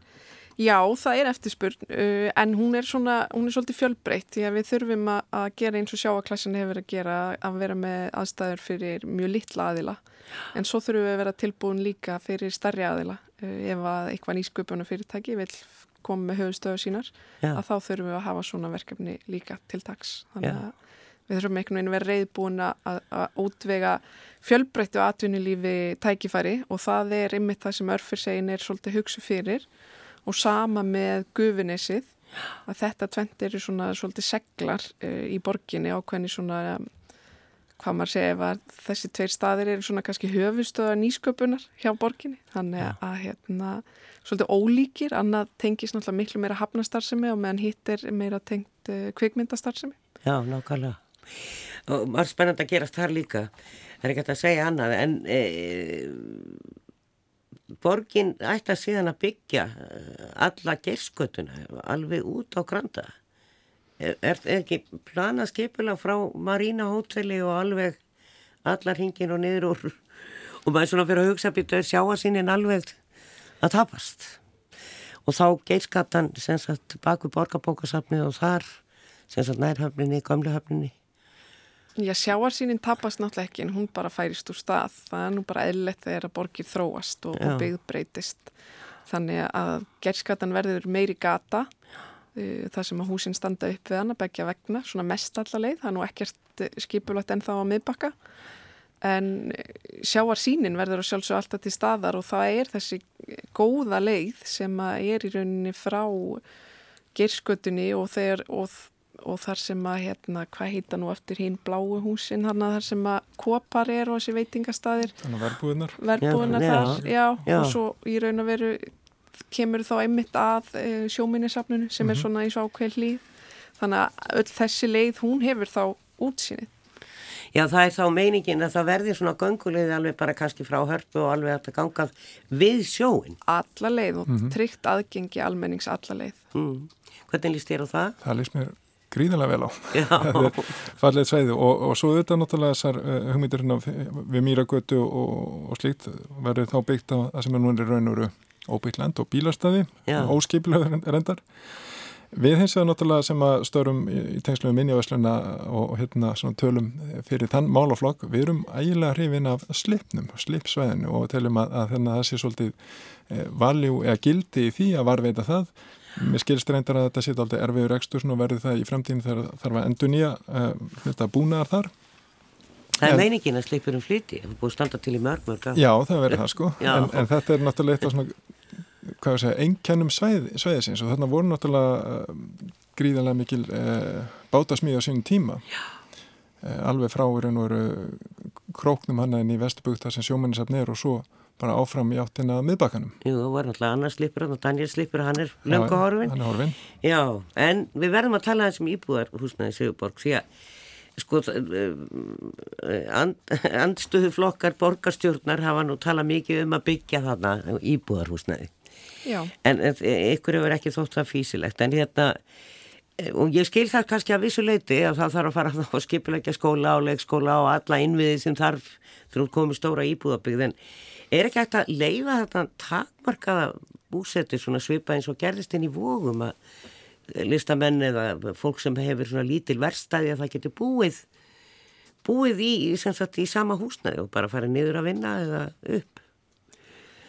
Speaker 4: já, það er eftirspurn, uh, en hún er svona, hún er svolítið fjölbreytt því að við þurfum að, að gera eins og sjáaklassin hefur að gera að vera með aðstæður fyrir mjög litla aðila. En svo þurfum við að vera tilbúin líka fyrir starri aðila ef að eitthvað nýsköpuna fyrirtæki vil koma með höfustöðu sínar Já. að þá þurfum við að hafa svona verkefni líka til dags þannig að Já. við þurfum einhvern veginn að vera reyðbúin að, að útvega fjölbreyttu atvinnulífi tækifæri og það er ymmið það sem örfirsegin er svolítið hugsu fyrir og sama með gufinnessið að þetta tvent eru svona svolítið seglar uh, í borginni ákveðni svona hvað maður segja að þessi tveir staðir eru svona kannski höfustöða nýsköpunar hjá borginni. Þannig að hérna svolítið ólíkir, annað tengis náttúrulega miklu meira hafnastarsemi og meðan hitt er meira tengt uh, kvikmyndastarsemi
Speaker 1: Já, nákvæmlega. Og er spennand að gerast þar líka. Það er ekki að segja annað en e, borgin ætla síðan að byggja eh, alla gerskötuna alveg út á granda Er, ekki planað skipulag frá Marina hóteli og alveg allar hingin og niður úr og maður svona fyrir að hugsa býta að sjáa sínin alveg að tapast? Og þá geitskatan sem sagt baku borgarbókasafni og þar sem sagt nærhafninni, gamlehafninni
Speaker 4: Já, sjáarsýnin tapast náttúrulega ekki en hún bara færist úr stað. Það er nú bara eðlert þegar að borgir þróast og, og byggð breytist. Þannig að gerðskatan verður meiri gata. Eh, það sem að húsin standa upp við hann að begja vegna, svona mest allar leið, það er nú ekkert eh, skipulagt en þá að miðbakka. En eh, sjáar sínin verður að sjálfsög alltaf til staðar og það er þessi góða leið sem að er í rauninni frá gerskötunni og, og, og þar sem að, hérna, hvað heita nú eftir hinn bláu húsin, þar sem að kopar er og þessi veitingastadir
Speaker 3: Þannig að verbúðunar
Speaker 4: Verbúðunar já, þar, já, já, og svo í raun að veru kemur þá einmitt að uh, eh, sjóminnisafnunu sem mm -hmm. er mhm. svona í svo ákveð hlýð þannig að öll þessi leið hún hefur þá útsýnið
Speaker 1: Já, það er þá meiningin að það verði svona göngulegði alveg bara kannski frá hörpu og alveg að það gangað við sjóin.
Speaker 4: Alla leið og mm -hmm. tryggt aðgengi almennings alla leið. Mm.
Speaker 1: Hvernig líst þér á það?
Speaker 3: Það líst mér gríðilega vel á. fallið sveiði og, og svo auðvitað náttúrulega þessar uh, hugmyndir hérna við Mýragötu og, og slíkt verður þá byggt á það sem er núna í raun og veru óbyggt land og bílastæði, óskipilega reyndar. Við hins vegar náttúrulega sem að störum í, tengslu með minnivæsluna og, og hérna svona tölum fyrir þann málaflokk, við erum ægilega hrifin af slipnum, slipsvæðinu og telum að, að þennan það sé svolítið e, valjú eða gildi í því að varveita það. Mér skilst reyndar að þetta sé alltaf erfiður ekstur og verður það í fremtíðin þegar þarf að endur nýja e, hluta búnaðar þar.
Speaker 1: Það er en, meiningin að slipur um flyti, það er búið standa til í mörg mörg.
Speaker 3: Já, það verður það sko, en, en þetta er náttúrulega eitt af svona segja, einkennum sveið, sveiðisins og þarna voru náttúrulega uh, gríðarlega mikil uh, bátasmíð á sínum tíma uh, alveg frá er einu króknum hann en í Vestubugt þar sem sjómennisafn er og svo bara áfram í áttina miðbakanum.
Speaker 1: Jú, það var náttúrulega annars slipur og Daniel slipur, hann er löngu horfin.
Speaker 3: Hann er horfin.
Speaker 1: Já, en við verðum að tala eins um íbúðar húsnaði Sigurborg því að sko and, andstöðu flokkar borgarstjórnar hafa nú talað mikið um að byggja þarna íbúðarhúsnaði Já. en ykkur hefur ekki þótt það físilegt en hérna og ég skil það kannski að vissu leiti að það þarf að fara að skipilegja skóla og leikskóla og alla innviði sem þarf þrjúð komið stóra íbúðabygg en er ekki hægt að leifa þetta takmarkaða búsetu svona svipa eins og gerðist inn í vógum að listamenn eða fólk sem hefur svona lítil verstaði að það getur búið búið í, sagt, í sama húsnaði og bara farið niður að vinna eða upp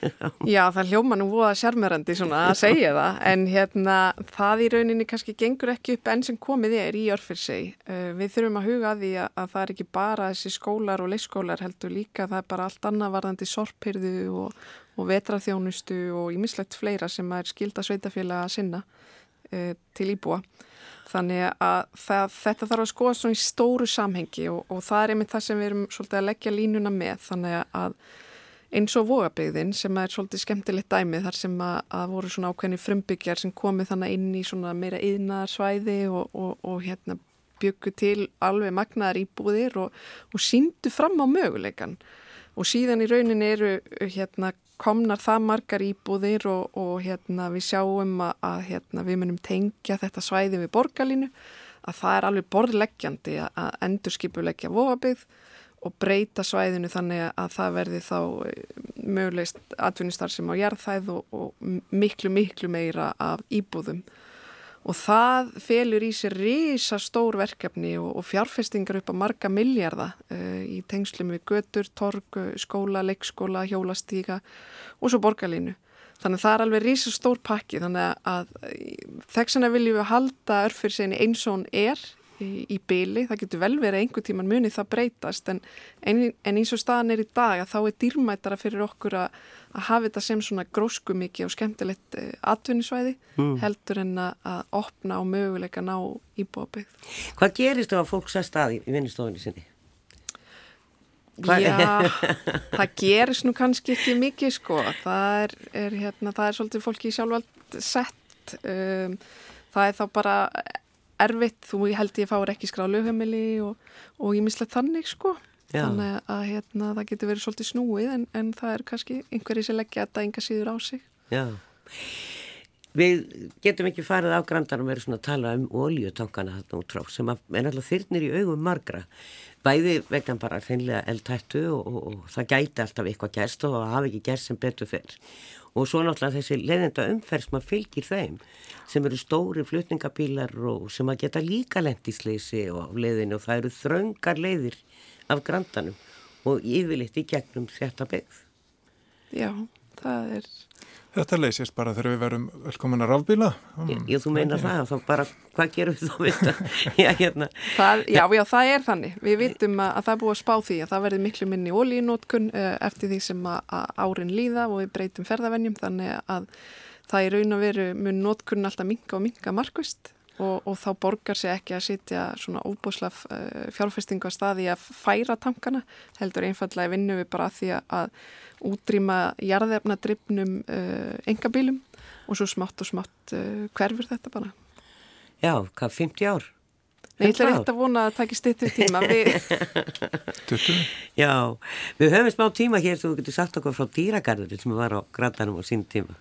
Speaker 4: Já, það hljóma nú voða sérmerandi svona að segja það, en hérna það í rauninni kannski gengur ekki upp enn sem komið er í örfyrseg. Uh, við þurfum að huga að því að, að það er ekki bara þessi skólar og leikskólar heldur líka, það er bara allt annað varðandi sorphyrðu og, og vetraþjónustu og ímislegt fleira sem er skilda sveitafélag að sinna uh, til íbúa. Þannig að það, þetta þarf að skoða svona í stóru samhengi og, og það er einmitt það sem við erum svolítið að leggja línuna með þannig að eins og vogabegðin sem er svolítið skemmtilegt dæmið þar sem að, að voru svona ákveðni frumbyggjar sem komið þannig inn í svona meira yðnarsvæði og, og, og hérna byggu til alveg magnaðar íbúðir og, og síndu fram á möguleikan og síðan í raunin eru hérna komnar það margar íbúðir og hérna við sjáum að, að hérna, við munum tengja þetta svæði við borgarlínu að það er alveg borðleggjandi að endurskipuleggja vogabegð og breyta svæðinu þannig að það verði þá eh, mögulegst atvinnistar sem á jarðhæð og, og miklu miklu meira af íbúðum og það felur í sér risa stór verkefni og, og fjárfestingar upp á marga milljarða uh, í tengslum við götur, torg, skóla, leikskóla, hjólastíka og svo borgarlínu. Þannig að það er alveg risa stór pakki þannig að þessana viljum við halda örfyrir eins og hún er í, byli, það getur vel verið einhver tíman munið það breytast en, en, en eins og staðan er í dag að þá er dýrmættara fyrir okkur að, að hafa þetta sem svona grósku mikið og skemmtilegt uh, atvinnisvæði mm. heldur en að, að opna og möguleika ná íbúabegð.
Speaker 1: Hvað gerist þá að fólk sæst að í vinnustofunni sinni?
Speaker 4: Hva? Já, það gerist nú kannski ekki mikið sko, það er, er, hérna, það er svolítið fólki sjálfvald sett, um, það er þá bara erfitt, þú held ég fáir ekki skráð lögheimili og ég mislega þannig sko. Já. þannig að hérna, það getur verið svolítið snúið en, en það er kannski einhverjir sem leggja þetta enga síður á sig.
Speaker 1: Já Við getum ekki farið á grandarum verið svona að tala um oljutankana þarna út frá sem er alltaf þyrnir í augum margra bæði vegna bara hreinlega eldhættu og, og, og það gæti alltaf eitthvað gerst og það hafi ekki gerst sem betur fyrr og svo náttúrulega þessi leðenda umferð sem að fylgir þeim sem eru stóri flutningabílar og sem að geta líka lendísleysi og leðinu og það eru þröngar leiðir af grandanum og yfirleitt í gegnum þetta beigð.
Speaker 4: Já, það er
Speaker 3: Þetta leysist bara þegar við verum velkomin að rafbíla.
Speaker 1: Mm. Já, þú meina það, þá bara, hvað gerum við þá við þetta? já, hérna.
Speaker 4: það, já, já, það er þannig. Við vitum að, að það er búið að spá því að það verður miklu minni ólínótkun uh, eftir því sem að, að árin líða og við breytum ferðavennjum þannig að það í raun og veru mun nótkun alltaf minga og minga markvist og, og þá borgar sér ekki að sitja svona óbúslaf uh, fjárfestingu að staði að færa tankana heldur einfallega vinnu við bara að því að útrýma jarðefnadryfnum uh, engabílum og svo smátt og smátt uh, hverfur þetta bara.
Speaker 1: Já, hvað, 50 ár?
Speaker 4: Nei, ég ætla rétt að vona að það ekki stittur tíma
Speaker 3: við...
Speaker 1: Já, við höfum smá tíma hér sem þú getur sagt okkur frá dýragarður sem var á grandanum á sín tíma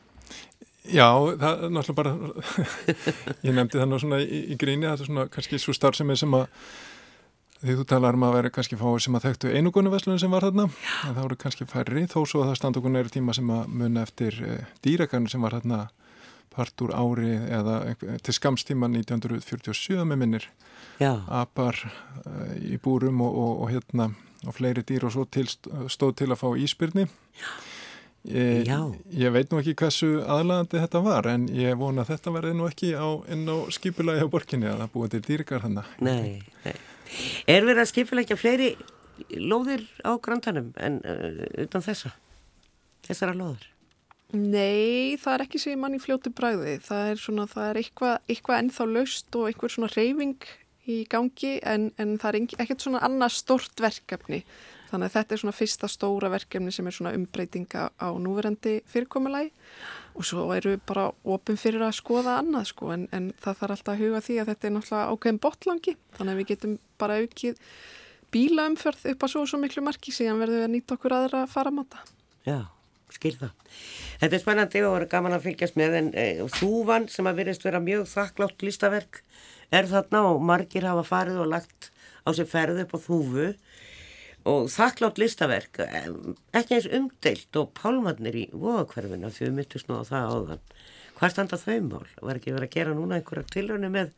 Speaker 3: Já, það er náttúrulega bara ég nefndi náttúrulega svona í, í gríni það er svona kannski svo starf sem að því þú talar um að vera kannski fáið sem að þekktu einugunu veslunum sem var þarna en það voru kannski færri þó svo að það standa okkur neyru tíma sem að munna eftir e, dýragarnu sem var þarna part úr ári eða til skamstíma 1947 með minnir. Já. apar e, í búrum og, og, og hérna og fleiri dýr og svo til, stóð til að fá íspyrni Já Ég, ég veit nú ekki hversu aðlagandi þetta var en ég vona að þetta verði nú ekki á, inn á skipulagi á borginni að það búið til dýrikar hann
Speaker 1: Nei, nei. Er verið að skipulegja fleiri lóðir á grandanum en uh, utan þessa? Þessara lóður?
Speaker 4: Nei, það er ekki sem mann í fljóti bræði það er, svona, það er eitthvað, eitthvað ennþá laust og eitthvað svona reyfing í gangi en, en það er ekkert svona annað stort verkefni Þannig að þetta er svona fyrsta stóra verkefni sem er svona umbreytinga á núverandi fyrirkomulagi og svo eru bara ofin fyrir að skoða annað sko en, en það þarf alltaf að huga því að þetta er náttúrulega ákveðin botlangi þannig að við getum bara aukið bílaumförð upp að svo og svo miklu marki síðan verðum við að nýta okkur aðra að fara á mata.
Speaker 1: Já, skil það. Þetta er spennandi og verður gaman að fylgjast með en e, þúvan sem að verðist vera mjög þakklátt listaverk er þarna og margir hafa farið og lagt á sig ferð upp á þúfu og þakklátt listaverk ekki eins umdeilt og pálmannir í voðakverfina því við myndist nú á það áðan hvað standa þau mál? Var ekki verið að gera núna einhverja tilrönu með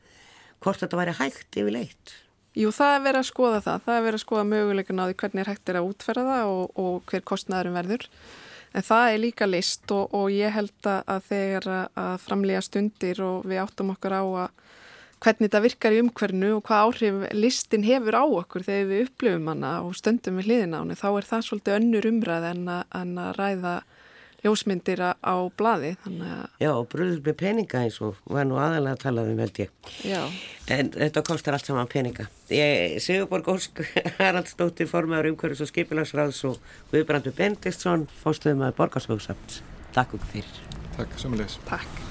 Speaker 1: hvort þetta væri hægt yfirleitt?
Speaker 4: Jú, það er verið að skoða það það er verið að skoða möguleikin á því hvernig er hægt er að útferða það og, og hver kostnæðurum verður en það er líka list og, og ég held að þegar að framlega stundir og við áttum okkur á að hvernig þetta virkar í umhvernu og hvað áhrif listin hefur á okkur þegar við upplifum hana og stöndum við hliðin á henni, þá er það svolítið önnur umræð en að, en að ræða ljósmyndir á bladi
Speaker 1: Já, og brúður með peninga eins og var nú aðalega að tala um held ég. Já. en þetta kostar allt saman peninga. Ég, Sigurborg Ósk Haraldsdóttir formadur umhverfis og skipilagsræðs og Guðbrandur Bendistsson fórstuðum að borgarsvögsamt Takk okkur fyrir.
Speaker 3: Takk, sömulegis
Speaker 4: Takk